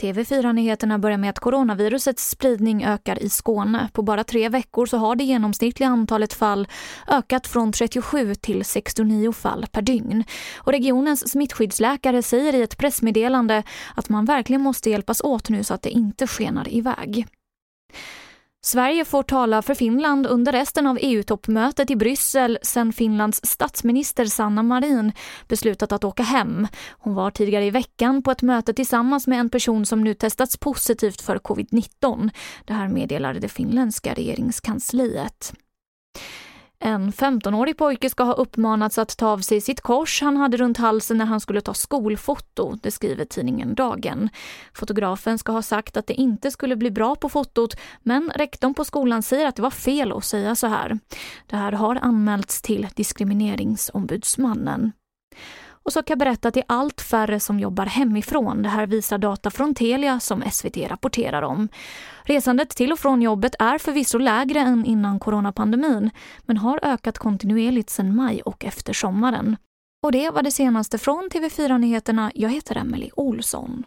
TV4-nyheterna börjar med att coronavirusets spridning ökar i Skåne. På bara tre veckor så har det genomsnittliga antalet fall ökat från 37 till 69 fall per dygn. Och regionens smittskyddsläkare säger i ett pressmeddelande att man verkligen måste hjälpas åt nu så att det inte skenar iväg. Sverige får tala för Finland under resten av EU-toppmötet i Bryssel sen Finlands statsminister Sanna Marin beslutat att åka hem. Hon var tidigare i veckan på ett möte tillsammans med en person som nu testats positivt för covid-19. Det här meddelade det finländska regeringskansliet. En 15-årig pojke ska ha uppmanats att ta av sig sitt kors han hade runt halsen när han skulle ta skolfoto, det skriver tidningen Dagen. Fotografen ska ha sagt att det inte skulle bli bra på fotot, men rektorn på skolan säger att det var fel att säga så här. Det här har anmälts till Diskrimineringsombudsmannen. Och så kan jag berätta att det är allt färre som jobbar hemifrån. Det här visar data från Telia som SVT rapporterar om. Resandet till och från jobbet är förvisso lägre än innan coronapandemin men har ökat kontinuerligt sedan maj och efter sommaren. Och det var det senaste från TV4 Nyheterna. Jag heter Emily Olsson.